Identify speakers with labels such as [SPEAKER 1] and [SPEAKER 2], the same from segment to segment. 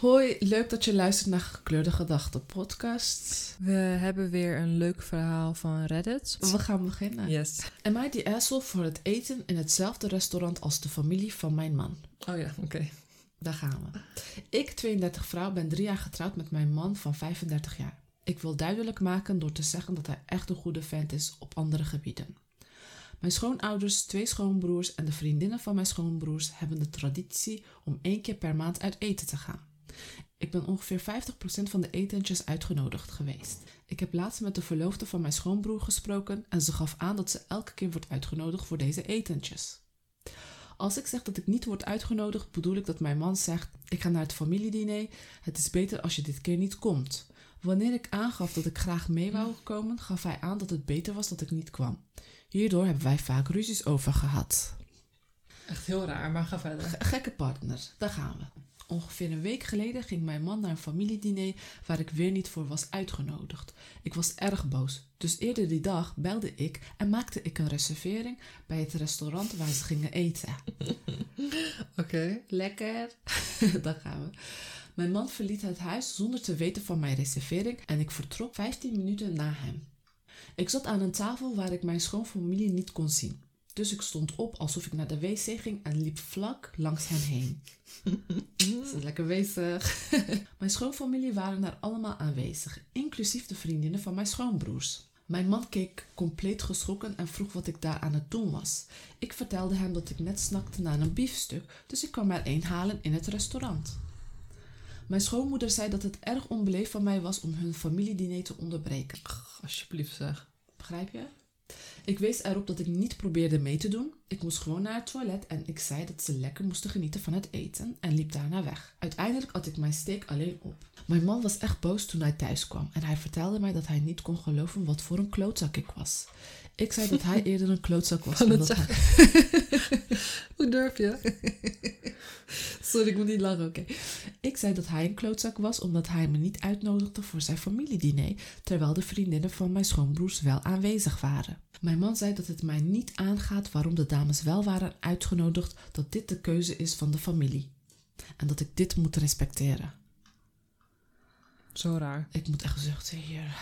[SPEAKER 1] Hoi, leuk dat je luistert naar Gekleurde Gedachten podcast.
[SPEAKER 2] We hebben weer een leuk verhaal van Reddit.
[SPEAKER 1] We gaan beginnen.
[SPEAKER 2] Yes.
[SPEAKER 1] Am I the asshole voor het eten in hetzelfde restaurant als de familie van mijn man?
[SPEAKER 2] Oh ja, oké.
[SPEAKER 1] Daar gaan we. Ik, 32 vrouw, ben drie jaar getrouwd met mijn man van 35 jaar. Ik wil duidelijk maken door te zeggen dat hij echt een goede vent is op andere gebieden. Mijn schoonouders, twee schoonbroers en de vriendinnen van mijn schoonbroers hebben de traditie om één keer per maand uit eten te gaan. Ik ben ongeveer 50% van de etentjes uitgenodigd geweest. Ik heb laatst met de verloofde van mijn schoonbroer gesproken en ze gaf aan dat ze elke keer wordt uitgenodigd voor deze etentjes. Als ik zeg dat ik niet word uitgenodigd, bedoel ik dat mijn man zegt: Ik ga naar het familiediner, het is beter als je dit keer niet komt. Wanneer ik aangaf dat ik graag mee wou komen, gaf hij aan dat het beter was dat ik niet kwam. Hierdoor hebben wij vaak ruzies over gehad.
[SPEAKER 2] Echt heel raar, maar ga verder.
[SPEAKER 1] G- gekke partner, daar gaan we. Ongeveer een week geleden ging mijn man naar een familiediner waar ik weer niet voor was uitgenodigd. Ik was erg boos, dus eerder die dag belde ik en maakte ik een reservering bij het restaurant waar ze gingen eten.
[SPEAKER 2] Oké.
[SPEAKER 1] Lekker. Daar gaan we. Mijn man verliet het huis zonder te weten van mijn reservering en ik vertrok 15 minuten na hem. Ik zat aan een tafel waar ik mijn schoonfamilie niet kon zien. Dus ik stond op alsof ik naar de wc ging en liep vlak langs hen heen. Ze is lekker bezig. mijn schoonfamilie waren er allemaal aanwezig, inclusief de vriendinnen van mijn schoonbroers. Mijn man keek compleet geschrokken en vroeg wat ik daar aan het doen was. Ik vertelde hem dat ik net snakte naar een biefstuk, dus ik kwam er een halen in het restaurant. Mijn schoonmoeder zei dat het erg onbeleefd van mij was om hun familiediner te onderbreken.
[SPEAKER 2] Alsjeblieft zeg.
[SPEAKER 1] Begrijp je? Ik wees erop dat ik niet probeerde mee te doen. Ik moest gewoon naar het toilet en ik zei dat ze lekker moesten genieten van het eten en liep daarna weg. Uiteindelijk at ik mijn steak alleen op. Mijn man was echt boos toen hij thuis kwam en hij vertelde mij dat hij niet kon geloven wat voor een klootzak ik was. Ik zei dat hij eerder een klootzak was. Hij-
[SPEAKER 2] Hoe durf je?
[SPEAKER 1] Sorry, ik moet niet lachen, oké. Ik zei dat hij een klootzak was omdat hij me niet uitnodigde voor zijn familiediner, terwijl de vriendinnen van mijn schoonbroers wel aanwezig waren. Mijn man zei dat het mij niet aangaat waarom de dames wel waren uitgenodigd, dat dit de keuze is van de familie. En dat ik dit moet respecteren.
[SPEAKER 2] Zo raar.
[SPEAKER 1] Ik moet echt zuchten hier.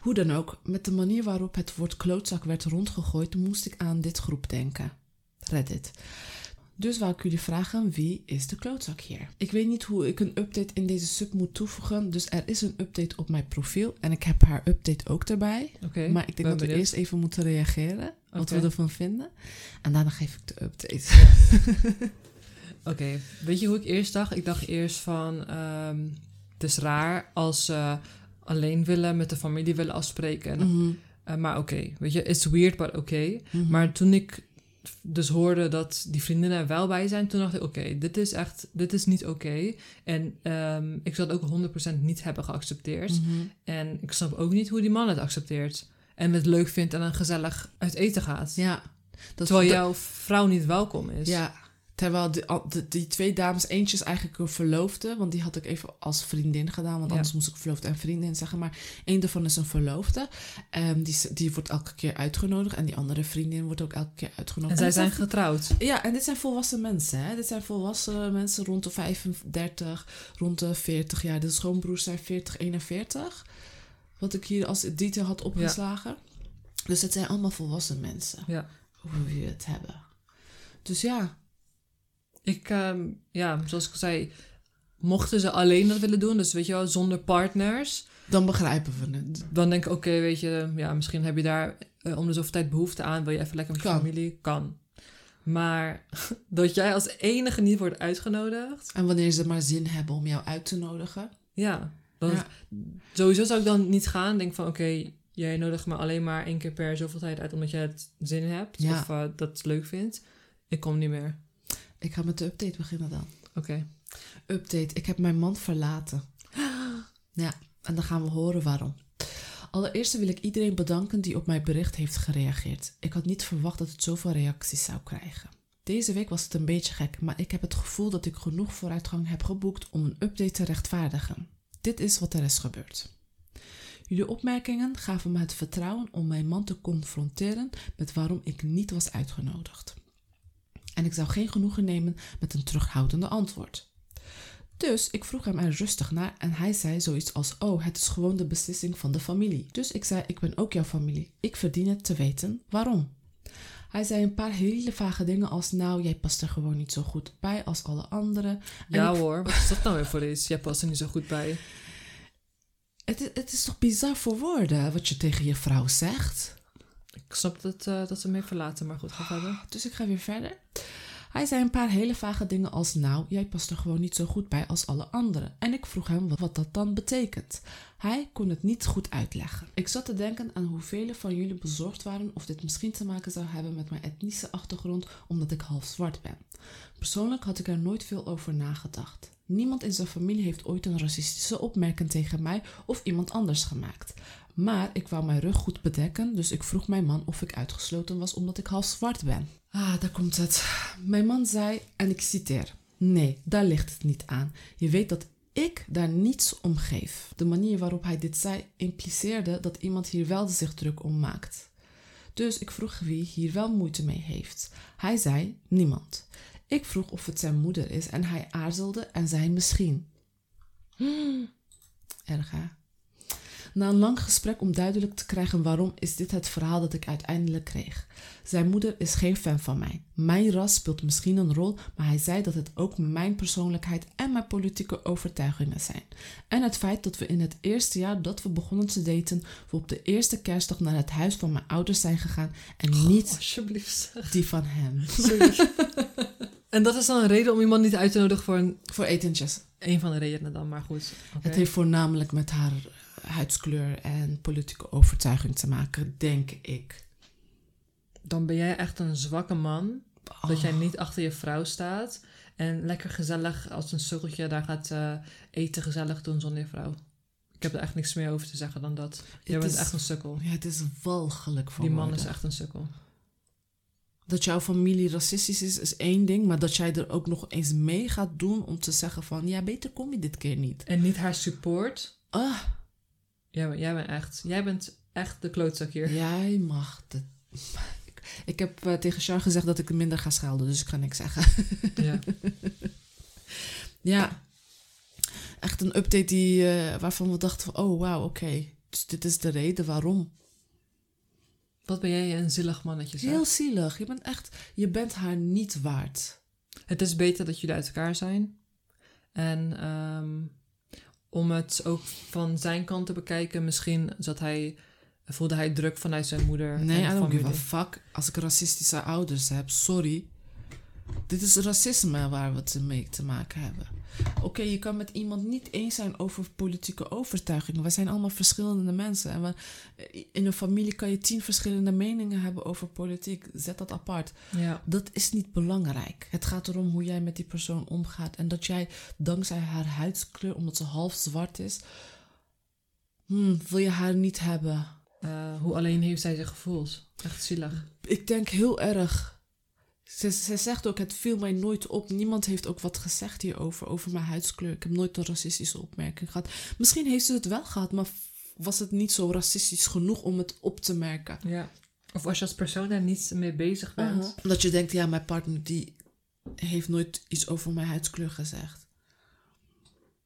[SPEAKER 1] Hoe dan ook, met de manier waarop het woord klootzak werd rondgegooid, moest ik aan dit groep denken. Reddit. Dus wou ik jullie vragen, wie is de klootzak hier? Ik weet niet hoe ik een update in deze sub moet toevoegen, dus er is een update op mijn profiel en ik heb haar update ook erbij. Maar ik denk dat we
[SPEAKER 2] benieuwd.
[SPEAKER 1] eerst even moeten reageren, wat we ervan vinden. En daarna geef ik de update.
[SPEAKER 2] Oké. Weet je hoe ik eerst dacht? Ik dacht eerst van... ehm, het is raar als ze alleen willen, met de familie willen afspreken.
[SPEAKER 1] Mhm,
[SPEAKER 2] Eh, maar oké, weet je, it's weird, but oké.
[SPEAKER 1] mhm.
[SPEAKER 2] Maar toen ik dus hoorde dat die vriendinnen er wel bij zijn, toen dacht ik, oké, dit is echt, dit is niet oké. En ehm, ik zou het ook 100% niet hebben geaccepteerd.
[SPEAKER 1] Mhm.
[SPEAKER 2] En ik snap ook niet hoe die man het accepteert. En het leuk vindt en dan gezellig uit eten gaat.
[SPEAKER 1] Ja. Dat,
[SPEAKER 2] Terwijl jouw vrouw niet welkom is.
[SPEAKER 1] Ja, terwijl die, die twee dames, eentje is eigenlijk een verloofde, want die had ik even als vriendin gedaan, want
[SPEAKER 2] Ja.
[SPEAKER 1] anders moest ik verloofde en vriendin zeggen. Maar één daarvan is een verloofde, Ehm die, die wordt elke keer uitgenodigd en die andere vriendin wordt ook elke keer uitgenodigd.
[SPEAKER 2] En zij zijn getrouwd.
[SPEAKER 1] Ja, en dit zijn volwassen mensen. Hè? Dit zijn volwassen mensen rond de 35, rond de 40 jaar. De schoonbroers zijn 40, 41. Wat ik hier als detail had opgeslagen. Dus het zijn allemaal volwassen mensen.
[SPEAKER 2] Ja.
[SPEAKER 1] Hoe we het hebben. Dus ja,
[SPEAKER 2] Ik, ehm, ja, zoals ik al zei, mochten ze alleen dat willen doen, dus weet je wel, zonder partners,
[SPEAKER 1] dan begrijpen we het.
[SPEAKER 2] dan denk ik, oké, weet je, ja, misschien heb je daar eh, om de zoveel tijd behoefte aan, wil je even lekker met je
[SPEAKER 1] Kan.
[SPEAKER 2] familie? Kan. Maar dat jij als enige niet wordt uitgenodigd,
[SPEAKER 1] En wanneer ze maar zin hebben om jou uit te nodigen.
[SPEAKER 2] ja, dan,
[SPEAKER 1] Ja.
[SPEAKER 2] sowieso zou ik dan niet gaan. Denk van, oké, jij nodigt me alleen maar één keer per zoveel tijd uit omdat je het zin hebt
[SPEAKER 1] Ja.
[SPEAKER 2] of eh, dat het leuk vindt. Ik kom niet meer.
[SPEAKER 1] Ik ga met de update beginnen dan.
[SPEAKER 2] Oké.
[SPEAKER 1] Update, ik heb mijn man verlaten. Ja, en dan gaan we horen waarom. Allereerst wil ik iedereen bedanken die op mijn bericht heeft gereageerd. Ik had niet verwacht dat het zoveel reacties zou krijgen. Deze week was het een beetje gek, maar ik heb het gevoel dat ik genoeg vooruitgang heb geboekt om een update te rechtvaardigen. Dit is wat er is gebeurd. Jullie opmerkingen gaven me het vertrouwen om mijn man te confronteren met waarom ik niet was uitgenodigd. En ik zou geen genoegen nemen met een terughoudende antwoord. Dus ik vroeg hem er rustig naar en hij zei zoiets als: Oh, het is gewoon de beslissing van de familie. Dus ik zei: Ik ben ook jouw familie. Ik verdien het te weten waarom. Hij zei een paar hele vage dingen als: Nou, jij past er gewoon niet zo goed bij als alle anderen. En
[SPEAKER 2] Ja
[SPEAKER 1] ik-
[SPEAKER 2] hoor, wat is dat nou weer voor iets? Jij past er niet zo goed bij.
[SPEAKER 1] Het, is- het is toch bizar voor woorden wat je tegen je vrouw zegt?
[SPEAKER 2] Ik snap dat, eh, dat ze me verlaten, maar goed, ga verder.
[SPEAKER 1] Dus ik ga weer verder. Hij zei een paar hele vage dingen als: Nou, jij past er gewoon niet zo goed bij als alle anderen. En ik vroeg hem wat, dat dan betekent. Hij kon het niet goed uitleggen. Ik zat te denken aan hoeveel van jullie bezorgd waren of dit misschien te maken zou hebben met mijn etnische achtergrond, omdat ik half zwart ben. Persoonlijk had ik er nooit veel over nagedacht. Niemand in zijn familie heeft ooit een racistische opmerking tegen mij of iemand anders gemaakt. Maar ik wou mijn rug goed bedekken, dus ik vroeg mijn man of ik uitgesloten was omdat ik half zwart ben. Ah, daar komt het. Mijn man zei, en ik citeer: Nee, daar ligt het niet aan. Je weet dat ik daar niets om geef. De manier waarop hij dit zei impliceerde dat iemand hier wel zich druk om maakt. Dus ik vroeg wie hier wel moeite mee heeft. Hij zei niemand. Ik vroeg of het zijn moeder is en hij aarzelde en zei misschien. Hmm, erg hè? Na een lang gesprek om duidelijk te krijgen waarom, is dit het verhaal dat ik uiteindelijk kreeg. Zijn moeder is geen fan van mij. Mijn ras speelt misschien een rol, maar hij zei dat het ook mijn persoonlijkheid en mijn politieke overtuigingen zijn. En het feit dat we in het eerste jaar dat we begonnen te daten, we op de eerste kerstdag naar het huis van mijn ouders zijn gegaan en niet
[SPEAKER 2] Alsjeblieft. zeg.
[SPEAKER 1] die van hem.
[SPEAKER 2] En dat is dan een reden om iemand niet uit te nodigen voor een,
[SPEAKER 1] Voor etentjes.
[SPEAKER 2] een van de redenen dan, maar goed.
[SPEAKER 1] Het heeft voornamelijk met haar huidskleur en politieke overtuiging te maken, denk ik.
[SPEAKER 2] Dan ben jij echt een zwakke man. Dat jij
[SPEAKER 1] Oh.
[SPEAKER 2] niet achter je vrouw staat. En lekker gezellig als een sukkeltje daar gaat eh, eten gezellig doen zonder je vrouw. Ik heb er echt niks meer over te zeggen dan dat. Jij
[SPEAKER 1] Het
[SPEAKER 2] bent
[SPEAKER 1] is-
[SPEAKER 2] echt een sukkel.
[SPEAKER 1] Ja, het is walgelijk voor
[SPEAKER 2] Die man
[SPEAKER 1] woorden.
[SPEAKER 2] is echt een sukkel.
[SPEAKER 1] Dat jouw familie racistisch is, is één ding. Maar dat jij er ook nog eens mee gaat doen om te zeggen van... Ja, beter kom je dit keer niet.
[SPEAKER 2] En niet haar support.
[SPEAKER 1] Ah,
[SPEAKER 2] Jij, bent- jij bent echt, jij bent echt de klootzak hier.
[SPEAKER 1] jij mag het. Ik, ik heb eh, tegen Char gezegd dat ik minder ga schelden. Dus ik ga niks zeggen.
[SPEAKER 2] Ja.
[SPEAKER 1] Ja, echt een update die, eh, waarvan we dachten van... Oh, wauw, oké. Dus dit is de reden waarom.
[SPEAKER 2] Wat ben jij een zielig mannetje zeg.
[SPEAKER 1] Heel zielig. Je bent echt... Je bent haar niet waard.
[SPEAKER 2] Het is beter dat jullie uit elkaar zijn. En ehm, om het ook van zijn kant te bekijken, misschien zat hij, voelde hij druk vanuit zijn moeder.
[SPEAKER 1] Nee,
[SPEAKER 2] en
[SPEAKER 1] I don't give a fuck. Als ik racistische ouders heb, sorry. Dit is racisme waar we het mee te maken hebben. Oké, je kan met iemand niet eens zijn over politieke overtuigingen. We zijn allemaal verschillende mensen. En we, in een familie kan je tien verschillende meningen hebben over politiek. Zet dat apart.
[SPEAKER 2] Ja.
[SPEAKER 1] Dat is niet belangrijk. Het gaat erom hoe jij met die persoon omgaat. En dat jij dankzij haar huidskleur, omdat ze half zwart is, hmm, wil je haar niet hebben.
[SPEAKER 2] Eh, hoe alleen heeft zij zich gevoeld? Echt zielig.
[SPEAKER 1] Ik denk heel erg. Ze, ze zegt ook, het viel mij nooit op. Niemand heeft ook wat gezegd hierover, over mijn huidskleur. Ik heb nooit een racistische opmerking gehad. Misschien heeft ze het wel gehad, maar was het niet zo racistisch genoeg om het op te merken.
[SPEAKER 2] Ja. Of als je als persoon daar niet mee bezig bent.
[SPEAKER 1] Uh-huh. Dat je denkt, ja, mijn partner die heeft nooit iets over mijn huidskleur gezegd.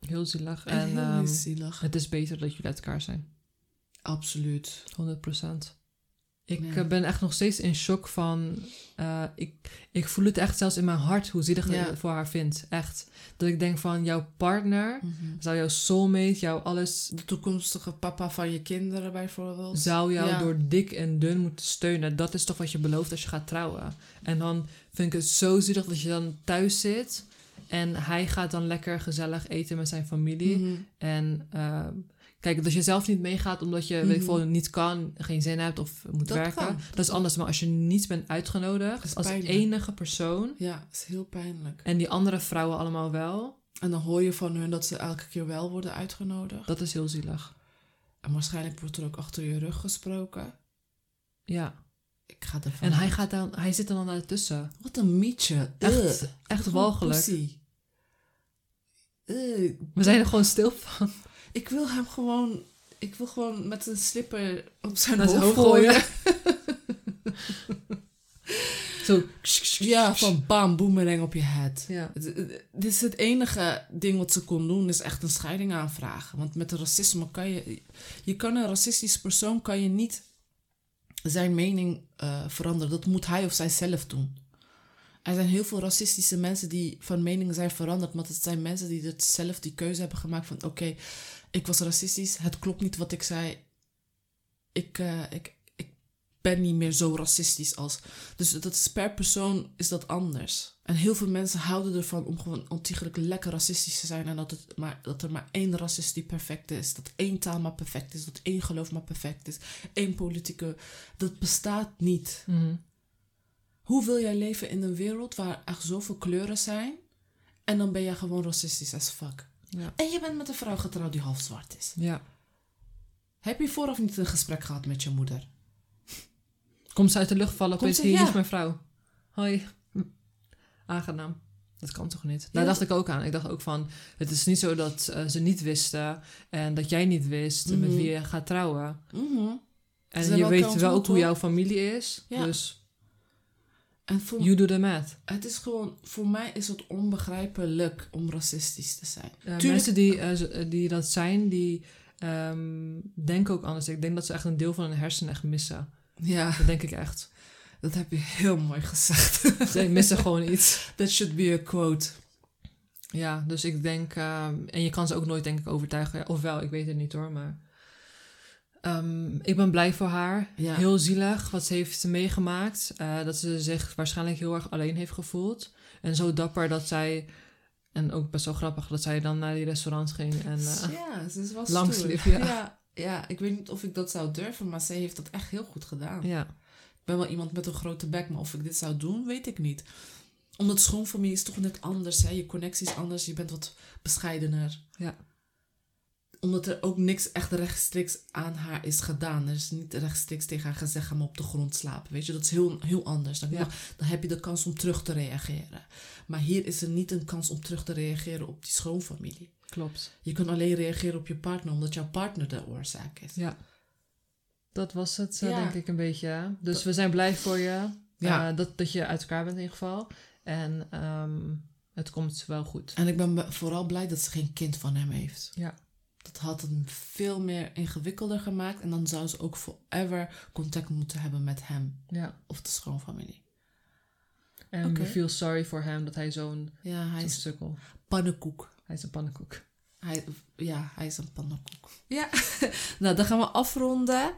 [SPEAKER 2] Heel zielig.
[SPEAKER 1] En
[SPEAKER 2] En
[SPEAKER 1] heel
[SPEAKER 2] ehm,
[SPEAKER 1] zielig.
[SPEAKER 2] het is beter dat jullie uit elkaar zijn.
[SPEAKER 1] Absoluut.
[SPEAKER 2] 100%. Ik
[SPEAKER 1] Ja.
[SPEAKER 2] eh, ben echt nog steeds in shock van. eh, ik, ik voel het echt zelfs in mijn hart hoe zielig ik
[SPEAKER 1] Ja.
[SPEAKER 2] het voor haar vind. Echt. Dat ik denk van jouw partner,
[SPEAKER 1] Mhm.
[SPEAKER 2] zou jouw soulmate, jouw alles.
[SPEAKER 1] De toekomstige papa van je kinderen bijvoorbeeld.
[SPEAKER 2] Zou jou
[SPEAKER 1] Ja.
[SPEAKER 2] door dik en dun moeten steunen. Dat is toch wat je belooft als je gaat trouwen. En dan vind ik het zo zielig dat je dan thuis zit. En hij gaat dan lekker gezellig eten met zijn familie.
[SPEAKER 1] Mhm.
[SPEAKER 2] En ehm, kijk, als je zelf niet meegaat omdat je weet ik
[SPEAKER 1] Mhm.
[SPEAKER 2] veel, niet kan, geen zin hebt of moet
[SPEAKER 1] Dat
[SPEAKER 2] werken,
[SPEAKER 1] kan.
[SPEAKER 2] dat is anders. Maar als je niet bent uitgenodigd als
[SPEAKER 1] pijnlijk.
[SPEAKER 2] enige persoon
[SPEAKER 1] Ja, is heel pijnlijk.
[SPEAKER 2] en die andere vrouwen allemaal wel,
[SPEAKER 1] En dan hoor je van hun dat ze elke keer wel worden uitgenodigd.
[SPEAKER 2] dat is heel zielig.
[SPEAKER 1] En waarschijnlijk wordt er ook achter je rug gesproken.
[SPEAKER 2] Ja.
[SPEAKER 1] Ik ga ervan
[SPEAKER 2] En hij, gaat dan, hij zit er dan ertussen.
[SPEAKER 1] Wat een mietje.
[SPEAKER 2] Echt,
[SPEAKER 1] Ugh.
[SPEAKER 2] echt walgelijk. We zijn er gewoon stil van.
[SPEAKER 1] Ik wil hem gewoon... Ik wil gewoon met een slipper op zijn hoofd gooien.
[SPEAKER 2] Zo.
[SPEAKER 1] Ja, van bam, boomerang op je head.
[SPEAKER 2] Ja.
[SPEAKER 1] Dit is het enige ding wat ze kon doen, is echt een scheiding aanvragen. Want met racisme kan je... Je kan een racistisch persoon, kan je niet zijn mening eh, veranderen. Dat moet hij of zij zelf doen. Er zijn heel veel racistische mensen die van mening zijn veranderd. Maar het zijn mensen die het zelf die keuze hebben gemaakt van... Oké, ik was racistisch. Het klopt niet wat ik zei. Ik, eh, ik, ik ben niet meer zo racistisch als... Dus dat is per persoon is dat anders. En heel veel mensen houden ervan om gewoon ontiegelijk lekker racistisch te zijn. En dat, het maar, dat er maar één racist die perfect is. Dat één taal maar perfect is. Dat één geloof maar perfect is. Één politieke... Dat bestaat niet.
[SPEAKER 2] Mhm.
[SPEAKER 1] Hoe wil jij leven in een wereld waar er zoveel kleuren zijn... en dan ben jij gewoon racistisch as fuck.
[SPEAKER 2] Ja.
[SPEAKER 1] En je bent met een vrouw getrouwd die half zwart is.
[SPEAKER 2] ja.
[SPEAKER 1] Heb je vooraf niet een gesprek gehad met je moeder?
[SPEAKER 2] Komt ze uit de lucht vallen,
[SPEAKER 1] Komt ze-
[SPEAKER 2] hier
[SPEAKER 1] ja.
[SPEAKER 2] is mijn vrouw. Hoi. Hm. Aangenaam. Dat kan toch niet?
[SPEAKER 1] Ja,
[SPEAKER 2] Daar dacht ik ook aan. Ik dacht ook van, het is niet zo dat eh, ze niet wisten en dat jij niet wist met
[SPEAKER 1] Mhm.
[SPEAKER 2] wie je gaat trouwen.
[SPEAKER 1] Mhm.
[SPEAKER 2] En je weet wel ook hoe jouw familie is.
[SPEAKER 1] Ja.
[SPEAKER 2] Dus
[SPEAKER 1] En voor,
[SPEAKER 2] you do the math.
[SPEAKER 1] het is gewoon, voor mij is het onbegrijpelijk om racistisch te zijn. Tuurlijk-
[SPEAKER 2] mensen die, eh, eh, die dat zijn, die ehm, denken ook anders. Ik denk dat ze echt een deel van hun hersenen echt missen.
[SPEAKER 1] Ja,
[SPEAKER 2] Dat denk ik echt.
[SPEAKER 1] dat heb je heel mooi gezegd.
[SPEAKER 2] Ze missen gewoon iets.
[SPEAKER 1] That should be a quote.
[SPEAKER 2] Ja, dus ik denk... ehm, en je kan ze ook nooit denk ik overtuigen. Ofwel, ik weet het niet hoor, maar... ehm, ik ben blij voor haar.
[SPEAKER 1] Ja.
[SPEAKER 2] Heel zielig wat ze heeft meegemaakt. Eh, dat ze zich waarschijnlijk heel erg alleen heeft gevoeld. En zo dapper dat zij... En ook best wel grappig dat zij dan naar die restaurant ging. En, eh,
[SPEAKER 1] ja, ze is wel
[SPEAKER 2] lang
[SPEAKER 1] stoer.
[SPEAKER 2] sleep, ja.
[SPEAKER 1] ja. Ja, ik weet niet of ik dat zou durven, maar zij heeft dat echt heel goed gedaan.
[SPEAKER 2] ja.
[SPEAKER 1] Ik ben wel iemand met een grote bek, maar of ik dit zou doen, weet ik niet. Omdat schoonfamilie is toch net anders, hè? Je connectie is anders, je bent wat bescheidener.
[SPEAKER 2] Ja.
[SPEAKER 1] Omdat er ook niks echt rechtstreeks aan haar is gedaan. Er is niet rechtstreeks tegen haar gezegd, ga maar op de grond slapen. Weet je, dat is heel, heel anders. Dan,
[SPEAKER 2] Ja.
[SPEAKER 1] dan heb je de kans om terug te reageren. Maar hier is er niet een kans om terug te reageren op die schoonfamilie.
[SPEAKER 2] Klopt.
[SPEAKER 1] Je kan alleen reageren op je partner, omdat jouw partner de oorzaak is.
[SPEAKER 2] Ja. Dat was het, eh,
[SPEAKER 1] Ja.
[SPEAKER 2] denk ik, een beetje. Dus we zijn blij voor je.
[SPEAKER 1] Ja.
[SPEAKER 2] eh, dat, dat je uit elkaar bent in ieder geval. En ehm, het komt wel goed.
[SPEAKER 1] En ik ben be- vooral blij dat ze geen kind van hem heeft.
[SPEAKER 2] Ja.
[SPEAKER 1] Dat had het veel meer ingewikkelder gemaakt. En dan zou ze ook forever contact moeten hebben met hem
[SPEAKER 2] Ja.
[SPEAKER 1] of de schoonfamilie.
[SPEAKER 2] En we feel sorry for him dat hij zo'n
[SPEAKER 1] Ja, hij is
[SPEAKER 2] sukkel.
[SPEAKER 1] pannenkoek.
[SPEAKER 2] Hij is een pannenkoek.
[SPEAKER 1] Hij, ja, hij is een pannenkoek. Ja, nou dan gaan we afronden.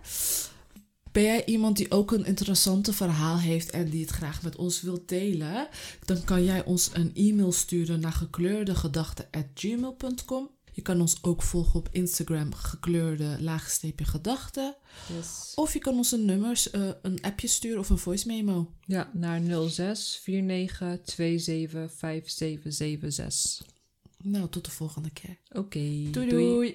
[SPEAKER 1] Ben jij iemand die ook een interessante verhaal heeft en die het graag met ons wilt delen? Dan kan jij ons een e-mail sturen naar gekleurdegedachten.gmail.com. Je kan ons ook volgen op Instagram gekleurde laagsteepje gedachten.
[SPEAKER 2] Yes.
[SPEAKER 1] Of je kan ons een nummers, eh, een appje sturen of een voice memo.
[SPEAKER 2] Ja, naar 06 49 27 5776.
[SPEAKER 1] Nou, tot de volgende keer.
[SPEAKER 2] Oké.
[SPEAKER 1] doei. doei.